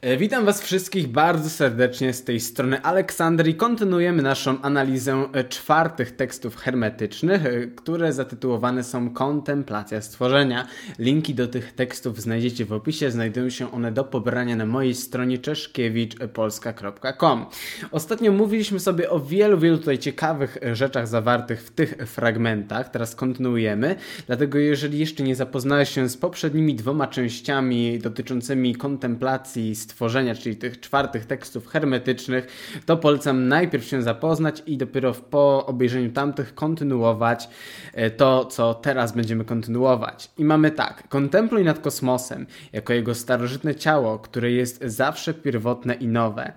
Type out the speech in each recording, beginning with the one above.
E, witam Was wszystkich bardzo serdecznie z tej strony Aleksander i kontynuujemy naszą analizę e, czwartych tekstów hermetycznych, e, które zatytułowane są Kontemplacja stworzenia. Linki do tych tekstów znajdziecie w opisie, znajdują się one do pobrania na mojej stronie czeszkiewiczpolska.com. Ostatnio mówiliśmy sobie o wielu, wielu tutaj ciekawych rzeczach zawartych w tych fragmentach, teraz kontynuujemy, dlatego jeżeli jeszcze nie zapoznałeś się z poprzednimi dwoma częściami dotyczącymi kontemplacji stworzenia, czyli tych czwartych tekstów hermetycznych, to polecam najpierw się zapoznać i dopiero po obejrzeniu tamtych kontynuować e, to, co teraz będziemy kontynuować. I mamy tak, kontempluj nad kosmosem, jako jego starożytne ciało, które jest zawsze pierwotne i nowe.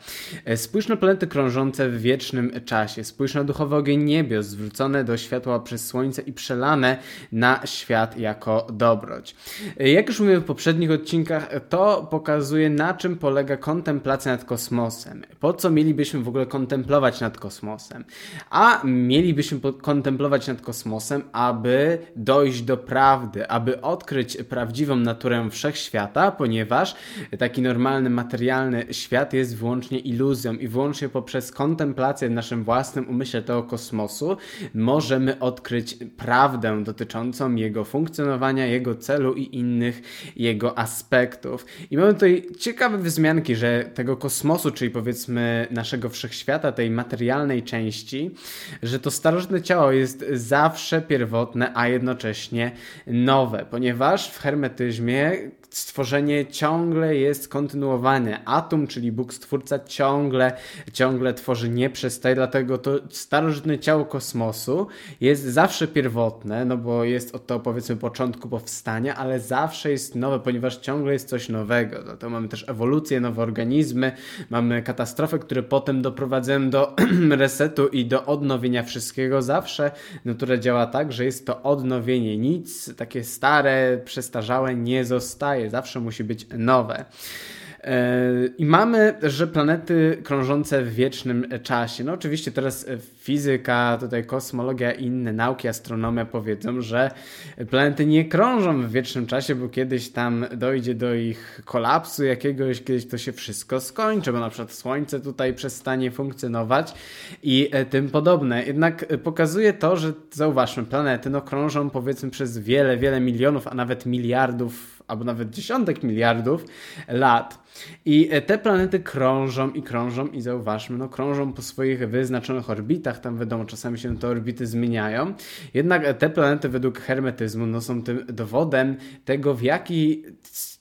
E, spójrz na planety krążące w wiecznym czasie, spójrz na duchowy ogień niebios, zwrócone do światła przez słońce i przelane na świat jako dobroć. E, jak już mówiłem w poprzednich odcinkach, to pokazuje na czym polega kontemplacja nad kosmosem? Po co mielibyśmy w ogóle kontemplować nad kosmosem? A mielibyśmy kontemplować nad kosmosem, aby dojść do prawdy, aby odkryć prawdziwą naturę wszechświata, ponieważ taki normalny, materialny świat jest wyłącznie iluzją i wyłącznie poprzez kontemplację w naszym własnym umyśle tego kosmosu możemy odkryć prawdę dotyczącą jego funkcjonowania, jego celu i innych jego aspektów. I mamy tutaj ciekawe wzmianki, że tego kosmosu, czyli powiedzmy naszego wszechświata, tej materialnej części, że to starożytne ciało jest zawsze pierwotne, a jednocześnie nowe, ponieważ w hermetyzmie stworzenie ciągle jest kontynuowane. Atom, czyli Bóg Stwórca, ciągle, ciągle tworzy, nie przestaje, dlatego to starożytne ciało kosmosu jest zawsze pierwotne, no bo jest od to powiedzmy początku powstania, ale zawsze jest nowe, ponieważ ciągle jest coś nowego. Dlatego mamy też ewolucję, nowe organizmy, mamy katastrofy, które potem doprowadzają do resetu i do odnowienia wszystkiego. Zawsze natura działa tak, że jest to odnowienie. Nic takie stare, przestarzałe nie zostaje zawsze musi być nowe. E, I mamy, że planety krążące w wiecznym czasie. No oczywiście teraz fizyka, tutaj kosmologia i inne nauki, astronomia powiedzą, że planety nie krążą w wiecznym czasie, bo kiedyś tam dojdzie do ich kolapsu jakiegoś, kiedyś to się wszystko skończy, bo na przykład Słońce tutaj przestanie funkcjonować i e, tym podobne. Jednak pokazuje to, że zauważmy, planety no krążą powiedzmy przez wiele, wiele milionów, a nawet miliardów albo nawet dziesiątek miliardów lat. I te planety krążą i krążą i zauważmy, no krążą po swoich wyznaczonych orbitach, tam wiadomo, czasami się te orbity zmieniają. Jednak te planety według hermetyzmu no, są tym dowodem tego, w jaki,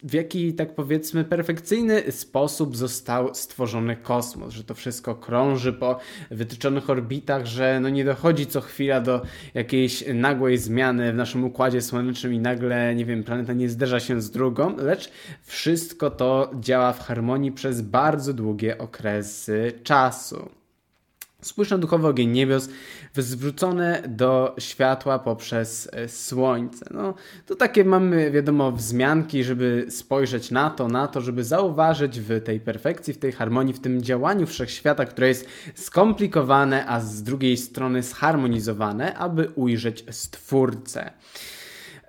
w jaki, tak powiedzmy, perfekcyjny sposób został stworzony kosmos, że to wszystko krąży po wytyczonych orbitach, że no nie dochodzi co chwila do jakiejś nagłej zmiany w naszym układzie słonecznym i nagle, nie wiem, planeta nie zderza się z drugą, lecz wszystko to działa w harmonii przez bardzo długie okresy czasu. Spójrz na duchowy ogień niebios, zwrócone do światła poprzez e, słońce. No, to takie mamy, wiadomo, wzmianki, żeby spojrzeć na to, na to, żeby zauważyć w tej perfekcji, w tej harmonii, w tym działaniu wszechświata, które jest skomplikowane, a z drugiej strony zharmonizowane, aby ujrzeć Stwórcę.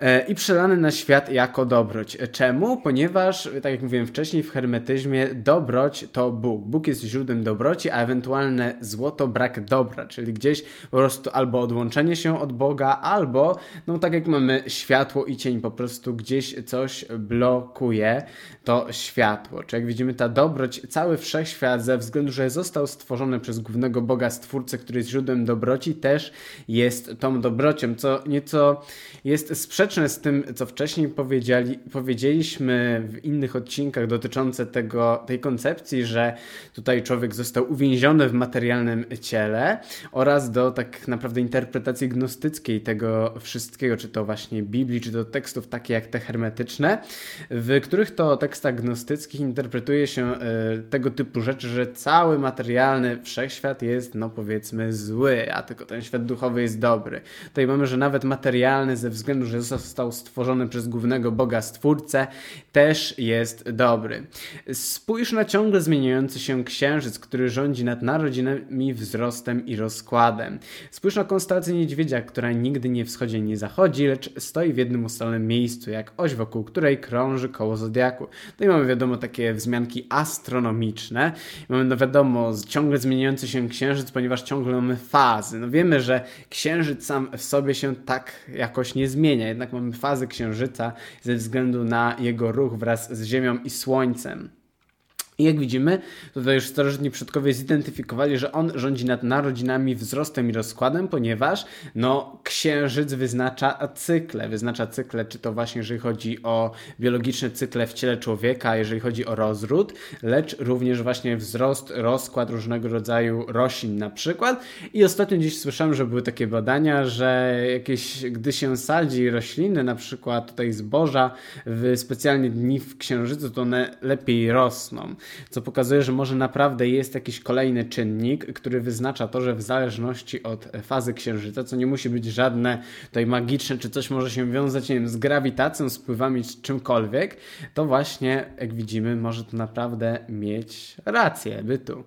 E, i przelany na świat jako dobroć. Czemu? Ponieważ, tak jak mówiłem wcześniej, w hermetyzmie dobroć to Bóg. Bóg jest źródłem dobroci, a ewentualne zło to brak dobra, czyli gdzieś po prostu albo odłączenie się od Boga, albo, no tak jak mamy światło i cień, po prostu gdzieś coś blokuje to światło. Czy jak widzimy, ta dobroć, cały wszechświat, ze względu, że został stworzony przez głównego Boga Stwórcę, który jest źródłem dobroci, też jest tą dobrocią, co nieco jest sprzeczne sprzeczne z tym, co wcześniej powiedzieli, powiedzieliśmy w innych odcinkach dotyczące tego, tej koncepcji, że tutaj człowiek został uwięziony w materialnym ciele oraz do tak naprawdę interpretacji gnostyckiej tego wszystkiego, czy to właśnie Biblii, czy to tekstów takie jak te hermetyczne, w których to tekstach gnostyckich interpretuje się y, tego typu rzeczy, że cały materialny wszechświat jest, no powiedzmy, zły, a tylko ten świat duchowy jest dobry. Tutaj mamy, że nawet materialny ze względu, że został został stworzony przez głównego boga stwórcę, też jest dobry. Spójrz na ciągle zmieniający się księżyc, który rządzi nad narodzinami, wzrostem i rozkładem. Spójrz na konstelację niedźwiedzia, która nigdy nie wschodzi, nie zachodzi, lecz stoi w jednym ustalonym miejscu, jak oś wokół której krąży koło zodiaku. No i mamy wiadomo takie wzmianki astronomiczne. Mamy no wiadomo ciągle zmieniający się księżyc, ponieważ ciągle mamy fazy. No wiemy, że księżyc sam w sobie się tak jakoś nie zmienia, jednak mamy fazy księżyca ze względu na jego ruch wraz z Ziemią i Słońcem. I jak widzimy, tutaj już starożytni przodkowie zidentyfikowali, że on rządzi nad narodzinami, wzrostem i rozkładem, ponieważ no, księżyc wyznacza cykle. Wyznacza cykle, czy to właśnie jeżeli chodzi o biologiczne cykle w ciele człowieka, jeżeli chodzi o rozród, lecz również właśnie wzrost, rozkład różnego rodzaju roślin na przykład. I ostatnio gdzieś słyszałem, że były takie badania, że jakieś, gdy się sadzi rośliny, na przykład tutaj zboża w specjalnie dni w księżycu, to one lepiej rosną co pokazuje, że może naprawdę jest jakiś kolejny czynnik, który wyznacza to, że w zależności od fazy księżyca, co nie musi być żadne tutaj magiczne, czy coś może się wiązać, nie wiem, z grawitacją, z pływami, czy czymkolwiek, to właśnie, jak widzimy, może to naprawdę mieć rację bytu.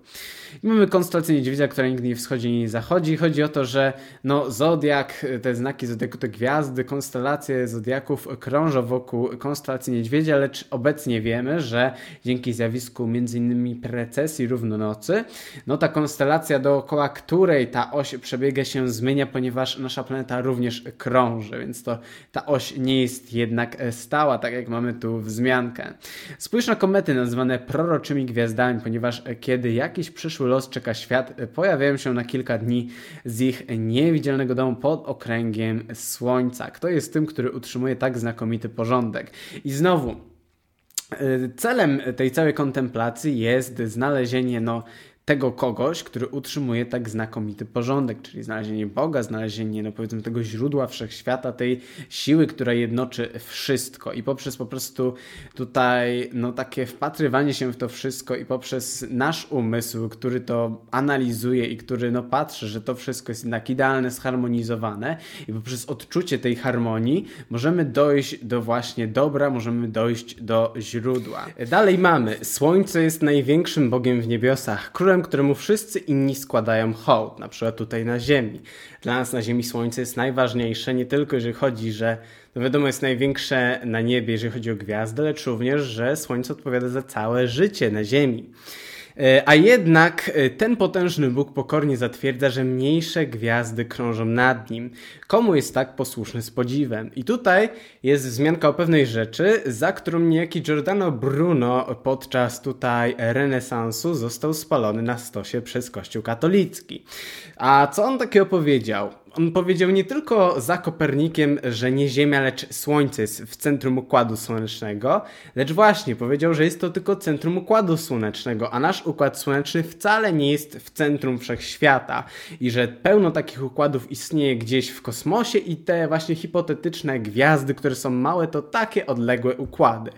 I mamy konstelację niedźwiedzia, która nigdy nie wschodzi, nie zachodzi. Chodzi o to, że no, zodiak, te znaki zodiaku, te gwiazdy, konstelacje zodiaków krążą wokół konstelacji niedźwiedzia, lecz obecnie wiemy, że dzięki zjawisku innymi precesji równonocy, no ta konstelacja dookoła której ta oś przebiega się zmienia, ponieważ nasza planeta również krąży, więc to ta oś nie jest jednak stała, tak jak mamy tu wzmiankę. Spójrz na komety nazywane proroczymi gwiazdami, ponieważ kiedy jakiś przyszły los czeka świat, pojawiają się na kilka dni z ich niewidzialnego domu pod okręgiem Słońca. Kto jest tym, który utrzymuje tak znakomity porządek? I znowu, celem tej całej kontemplacji jest znalezienie no, tego kogoś, który utrzymuje tak znakomity porządek, czyli znalezienie Boga, znalezienie, no powiedzmy, tego źródła wszechświata, tej siły, która jednoczy wszystko. I poprzez po prostu tutaj, no takie wpatrywanie się w to wszystko i poprzez nasz umysł, który to analizuje i który, no patrzy, że to wszystko jest jednak idealne, zharmonizowane i poprzez odczucie tej harmonii możemy dojść do właśnie dobra, możemy dojść do źródła. Dalej mamy, Słońce jest największym Bogiem w niebiosach, królem królem, któremu wszyscy inni składają hołd, na przykład tutaj na Ziemi. Dla nas na Ziemi Słońce jest najważniejsze, nie tylko jeżeli chodzi, że no wiadomo jest największe na niebie, jeżeli chodzi o gwiazdę, lecz również, że Słońce odpowiada za całe życie na Ziemi. E, a jednak e, ten potężny Bóg pokornie zatwierdza, że mniejsze gwiazdy krążą nad nim. Komu jest tak posłuszny z podziwem? I tutaj jest wzmianka o pewnej rzeczy, za którą niejaki Giordano Bruno podczas tutaj renesansu został spalony na stosie przez Kościół katolicki. A co on takiego powiedział? On powiedział nie tylko za Kopernikiem, że nie Ziemia, lecz Słońce jest w centrum Układu Słonecznego, lecz właśnie powiedział, że jest to tylko centrum Układu Słonecznego, a nasz Układ Słoneczny wcale nie jest w centrum Wszechświata i że pełno takich układów istnieje gdzieś w kosmosie i te właśnie hipotetyczne gwiazdy, które są małe, to takie odległe układy.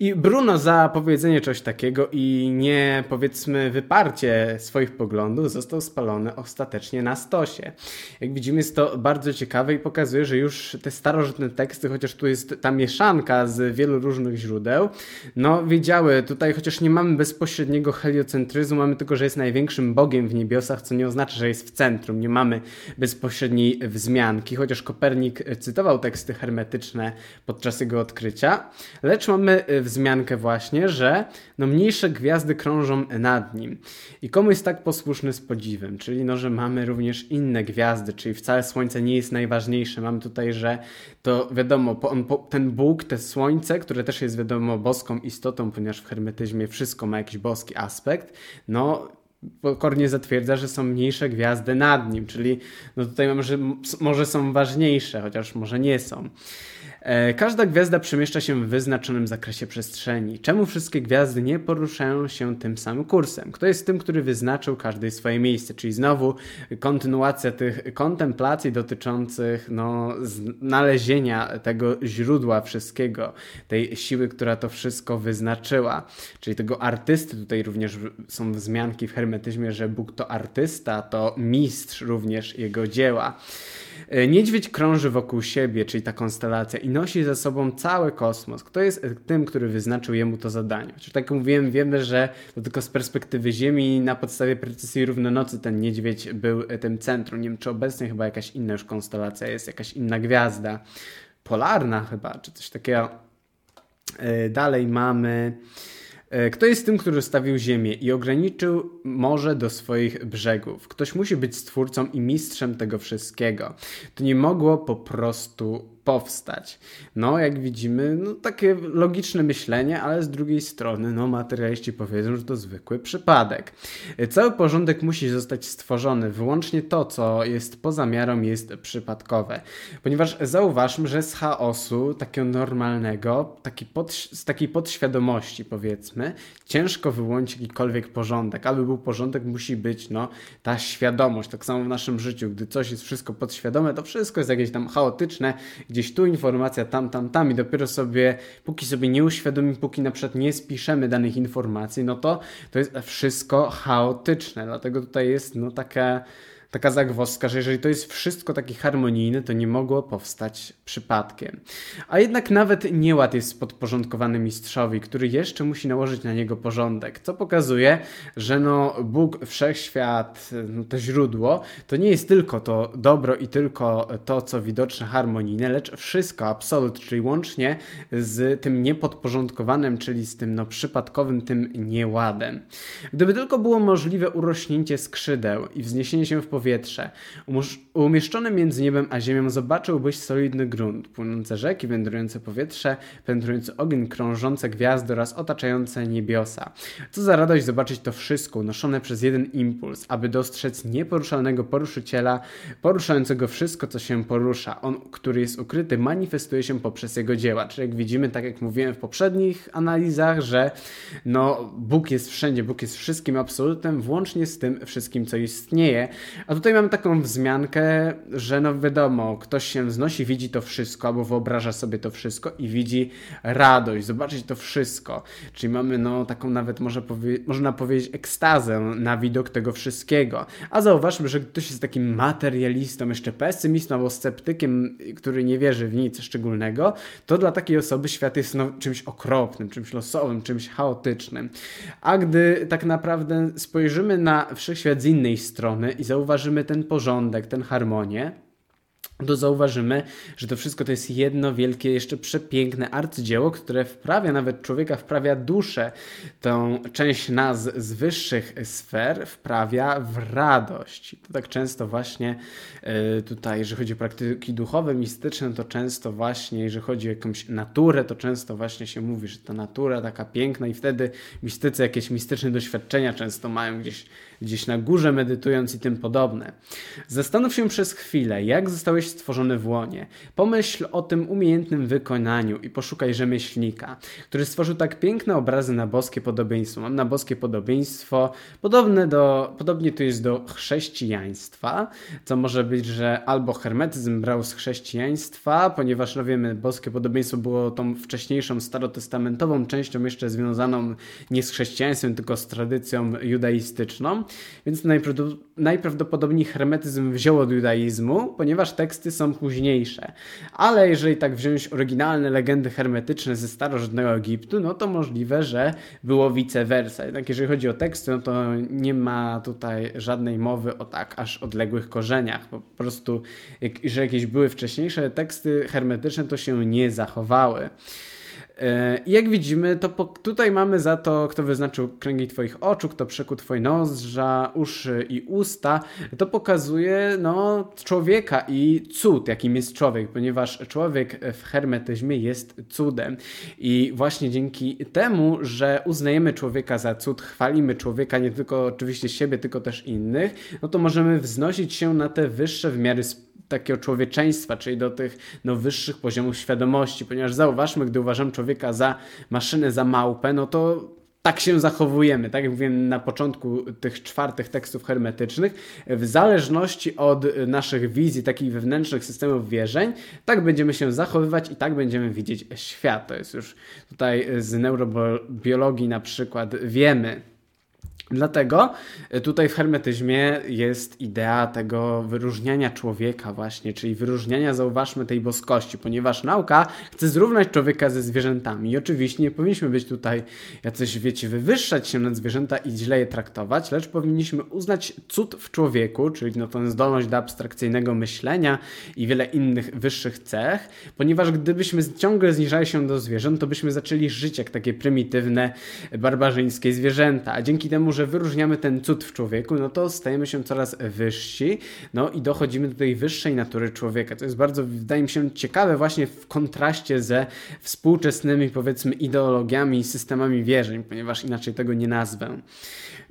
I Bruno za powiedzenie czegoś takiego i nie powiedzmy wyparcie swoich poglądów został spalony ostatecznie na stosie. Jak widzimy, jest to bardzo ciekawe i pokazuje, że już te starożytne teksty, chociaż tu jest ta mieszanka z wielu różnych źródeł, no wiedziały, tutaj chociaż nie mamy bezpośredniego heliocentryzmu, mamy tylko, że jest największym bogiem w niebiosach, co nie oznacza, że jest w centrum, nie mamy bezpośredniej wzmianki, chociaż Kopernik cytował teksty hermetyczne podczas jego odkrycia, lecz mamy wzmiankę właśnie, że no mniejsze gwiazdy krążą nad nim. I komu jest tak posłuszny z podziwem, czyli no, że mamy również inne gwiazdy, czyli wcale Słońce nie jest najważniejsze. Mamy tutaj, że to wiadomo, on, ten Bóg, te Słońce, które też jest wiadomo boską istotą, ponieważ w hermetyzmie wszystko ma jakiś boski aspekt, no pokornie zatwierdza, że są mniejsze gwiazdy nad nim, czyli no tutaj mamy, że może są ważniejsze, chociaż może nie są. E, każda gwiazda przemieszcza się w wyznaczonym zakresie przestrzeni. Czemu wszystkie gwiazdy nie poruszają się tym samym kursem? Kto jest tym, który wyznaczył każde swoje miejsce? Czyli znowu kontynuacja tych kontemplacji dotyczących no, znalezienia tego źródła wszystkiego, tej siły, która to wszystko wyznaczyła. Czyli tego artysty, tutaj również są wzmianki w hermetycznym hermetyzmie, że Bóg to artysta, to mistrz również jego dzieła. E, niedźwiedź krąży wokół siebie, czyli ta konstelacja, i nosi ze sobą cały kosmos. Kto jest tym, który wyznaczył jemu to zadanie? Czyli tak jak mówiłem, wiemy, że to tylko z perspektywy Ziemi na podstawie precyzji równonocy ten niedźwiedź był tym centrum. Nie wiem, czy obecnie chyba jakaś inna już konstelacja jest, jakaś inna gwiazda. Polarna chyba, czy coś takiego. E, dalej mamy E, kto jest tym, który stawił ziemię i ograniczył morze do swoich brzegów? Ktoś musi być stwórcą i mistrzem tego wszystkiego. To nie mogło po prostu powstać. No, jak widzimy, no, takie logiczne myślenie, ale z drugiej strony, no, materialiści powiedzą, że to zwykły przypadek. Cały porządek musi zostać stworzony. Wyłącznie to, co jest poza miarą, jest przypadkowe. Ponieważ zauważmy, że z chaosu, takiego normalnego, taki pod, z takiej podświadomości, powiedzmy, ciężko wyłączyć jakikolwiek porządek. Aby był porządek, musi być, no, ta świadomość. Tak samo w naszym życiu, gdy coś jest wszystko podświadome, to wszystko jest jakieś tam chaotyczne, gdzieś tu informacja, tam, tam, tam i dopiero sobie, póki sobie nie uświadomimy, póki na przykład nie spiszemy danych informacji, no to to jest wszystko chaotyczne. Dlatego tutaj jest no taka taka zagwozdka, że jeżeli to jest wszystko takie harmonijne, to nie mogło powstać przypadkiem. A jednak nawet nieład jest podporządkowany mistrzowi, który jeszcze musi nałożyć na niego porządek, co pokazuje, że no Bóg, wszechświat, no to źródło, to nie jest tylko to dobro i tylko to, co widoczne harmonijne, lecz wszystko, absolut, czyli łącznie z tym niepodporządkowanym, czyli z tym no przypadkowym, tym nieładem. Gdyby tylko było możliwe urośnięcie skrzydeł i wzniesienie się w powietrze, powietrze. Umieszczony między niebem a ziemią zobaczyłbyś solidny grunt, płynące rzeki, wędrujące powietrze, wędrujący ogień, krążące gwiazdy oraz otaczające niebiosa. Co za radość zobaczyć to wszystko unoszone przez jeden impuls, aby dostrzec nieporuszalnego poruszyciela, poruszającego wszystko, co się porusza. On, który jest ukryty, manifestuje się poprzez jego dzieła. Czyli jak widzimy, tak jak mówiłem w poprzednich analizach, że no, Bóg jest wszędzie, Bóg jest wszystkim absolutem, włącznie z tym wszystkim, co istnieje. A tutaj mamy taką wzmiankę, że no wiadomo, ktoś się wznosi, widzi to wszystko, albo wyobraża sobie to wszystko i widzi radość, zobaczyć to wszystko. Czyli mamy no taką nawet, może powie można powiedzieć, ekstazę na widok tego wszystkiego. A zauważmy, że ktoś jest takim materialistą, jeszcze pesymistą albo sceptykiem, który nie wierzy w nic szczególnego, to dla takiej osoby świat jest no, czymś okropnym, czymś losowym, czymś chaotycznym. A gdy tak naprawdę spojrzymy na wszechświat z innej strony i zauważymy, zauważymy ten porządek, tę harmonię, to zauważymy, że to wszystko to jest jedno wielkie, jeszcze przepiękne arcydzieło, które wprawia nawet człowieka, wprawia duszę. Tą część nas z wyższych sfer wprawia w radość. To tak często właśnie yy, tutaj, jeżeli chodzi o praktyki duchowe, mistyczne, to często właśnie, jeżeli chodzi o jakąś naturę, to często właśnie się mówi, że ta natura taka piękna i wtedy mistycy jakieś mistyczne doświadczenia często mają gdzieś gdzieś na górze medytując i tym podobne. Zastanów się przez chwilę, jak zostałeś stworzony w łonie. Pomyśl o tym umiejętnym wykonaniu i poszukaj rzemieślnika, który stworzył tak piękne obrazy na boskie podobieństwo. Mam na boskie podobieństwo, podobne do, podobnie to jest do chrześcijaństwa, co może być, że albo hermetyzm brał z chrześcijaństwa, ponieważ no wiemy, boskie podobieństwo było tą wcześniejszą starotestamentową częścią jeszcze związaną nie z chrześcijaństwem, tylko z tradycją judaistyczną więc najprawdopodobniej hermetyzm wziął od judaizmu, ponieważ teksty są późniejsze. Ale jeżeli tak wziąć oryginalne legendy hermetyczne ze starożytnego Egiptu, no to możliwe, że było vice versa. Jednak jeżeli chodzi o teksty, no to nie ma tutaj żadnej mowy o tak aż odległych korzeniach. Po prostu, jak, że jakieś były wcześniejsze teksty hermetyczne, to się nie zachowały. E, I jak widzimy, to po, tutaj mamy za to, kto wyznaczył kręgi Twoich oczu, kto przekuł Twoje nozdrza, uszy i usta. To pokazuje no, człowieka i cud, jakim jest człowiek, ponieważ człowiek w hermetyzmie jest cudem. I właśnie dzięki temu, że uznajemy człowieka za cud, chwalimy człowieka, nie tylko oczywiście siebie, tylko też innych, no to możemy wznosić się na te wyższe wymiary takiego człowieczeństwa, czyli do tych no, wyższych poziomów świadomości, ponieważ zauważmy, gdy uważam człowieka za maszynę, za małpę, no to tak się zachowujemy, tak jak mówiłem na początku tych czwartych tekstów hermetycznych, w zależności od naszych wizji, takich wewnętrznych systemów wierzeń, tak będziemy się zachowywać i tak będziemy widzieć świat. To jest już tutaj z neurobiologii na przykład wiemy, Dlatego e, tutaj w hermetyzmie jest idea tego wyróżniania człowieka właśnie, czyli wyróżniania, zauważmy, tej boskości, ponieważ nauka chce zrównać człowieka ze zwierzętami. I oczywiście nie powinniśmy być tutaj jacyś, wiecie, wywyższać się nad zwierzęta i źle je traktować, lecz powinniśmy uznać cud w człowieku, czyli no tę zdolność do abstrakcyjnego myślenia i wiele innych wyższych cech, ponieważ gdybyśmy ciągle zniżali się do zwierząt, to byśmy zaczęli żyć jak takie prymitywne, barbarzyńskie zwierzęta, a dzięki temu, że wyróżniamy ten cud w człowieku, no to stajemy się coraz wyżsi, no i dochodzimy do tej wyższej natury człowieka. To jest bardzo, wydaje mi się, ciekawe właśnie w kontraście ze współczesnymi, powiedzmy, ideologiami i systemami wierzeń, ponieważ inaczej tego nie nazwę.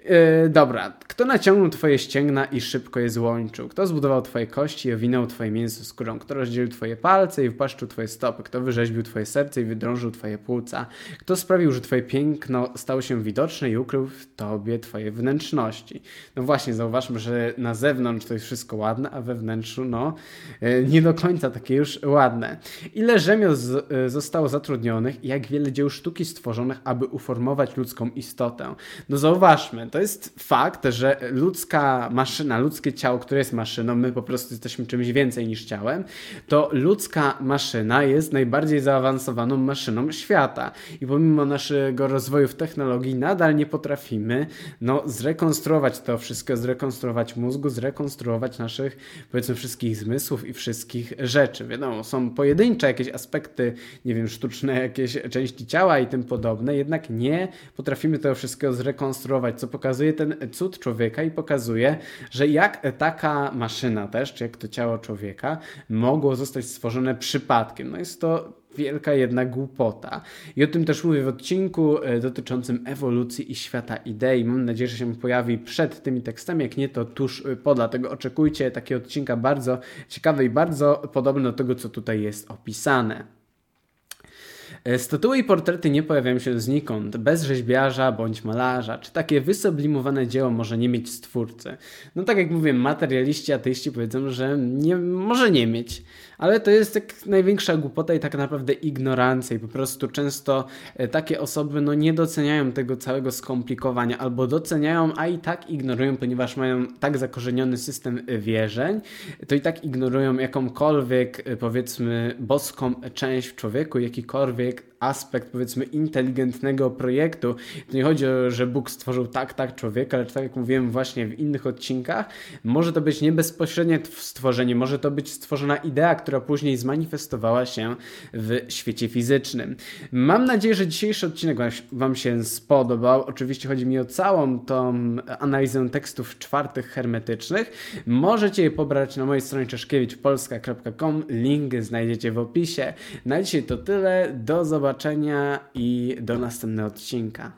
Yy, dobra, kto naciągnął twoje ścięgna i szybko je złączył? Kto zbudował twoje kości i owinął twoje mięso skórą? Kto rozdzielił twoje palce i wpłaszczył twoje stopy? Kto wyrzeźbił twoje serce i wydrążył twoje płuca? Kto sprawił, że twoje piękno stało się widoczne i ukrył w tobie twoje wnętrzności? No właśnie, zauważmy, że na zewnątrz to jest wszystko ładne, a we wnętrzu, no, yy, nie do końca takie już ładne. Ile rzemiosł yy, zostało zatrudnionych i jak wiele dzieł sztuki stworzonych, aby uformować ludzką istotę? No zauważmy, to jest fakt, że ludzka maszyna, ludzkie ciało, które jest maszyną, my po prostu jesteśmy czymś więcej niż ciałem, to ludzka maszyna jest najbardziej zaawansowaną maszyną świata. I pomimo naszego rozwoju w technologii nadal nie potrafimy no, zrekonstruować to wszystko, zrekonstruować mózgu, zrekonstruować naszych, powiedzmy, wszystkich zmysłów i wszystkich rzeczy. Wiadomo, są pojedyncze jakieś aspekty, nie wiem, sztuczne jakieś części ciała i tym podobne, jednak nie potrafimy tego wszystkiego zrekonstruować, co pokazuje, pokazuje ten cud człowieka i pokazuje, że jak taka maszyna też, czy jak to ciało człowieka mogło zostać stworzone przypadkiem. No jest to wielka jedna głupota. I o tym też mówię w odcinku e, dotyczącym ewolucji i świata idei. Mam nadzieję, że się pojawi przed tymi tekstami, jak nie to tuż e, po. Dlatego oczekujcie takiego odcinka bardzo ciekawy i bardzo podobny do tego, co tutaj jest opisane. E, statuły i portrety nie pojawiają się znikąd, bez rzeźbiarza bądź malarza. Czy takie wysublimowane dzieło może nie mieć stwórcy? No tak jak mówię, materialiści, ateiści powiedzą, że nie, może nie mieć. Ale to jest jak największa głupota i tak naprawdę ignorancja i po prostu często e, takie osoby no, nie doceniają tego całego skomplikowania albo doceniają, a i tak ignorują, ponieważ mają tak zakorzeniony system wierzeń, to i tak ignorują jakąkolwiek e, powiedzmy boską część w człowieku, jakikolwiek like aspekt, powiedzmy, inteligentnego projektu. To nie chodzi o, że Bóg stworzył tak, tak człowieka, lecz tak jak mówiłem właśnie w innych odcinkach, może to być nie bezpośrednie stworzenie, może to być stworzona idea, która później zmanifestowała się w świecie fizycznym. Mam nadzieję, że dzisiejszy odcinek Wam się spodobał. Oczywiście chodzi mi o całą tą analizę tekstów czwartych hermetycznych. Możecie je pobrać na mojej stronie czeszkiewiczpolska.com. Link znajdziecie w opisie. Na dzisiaj to tyle. Do zobaczenia zobaczenia i do następnego odcinka.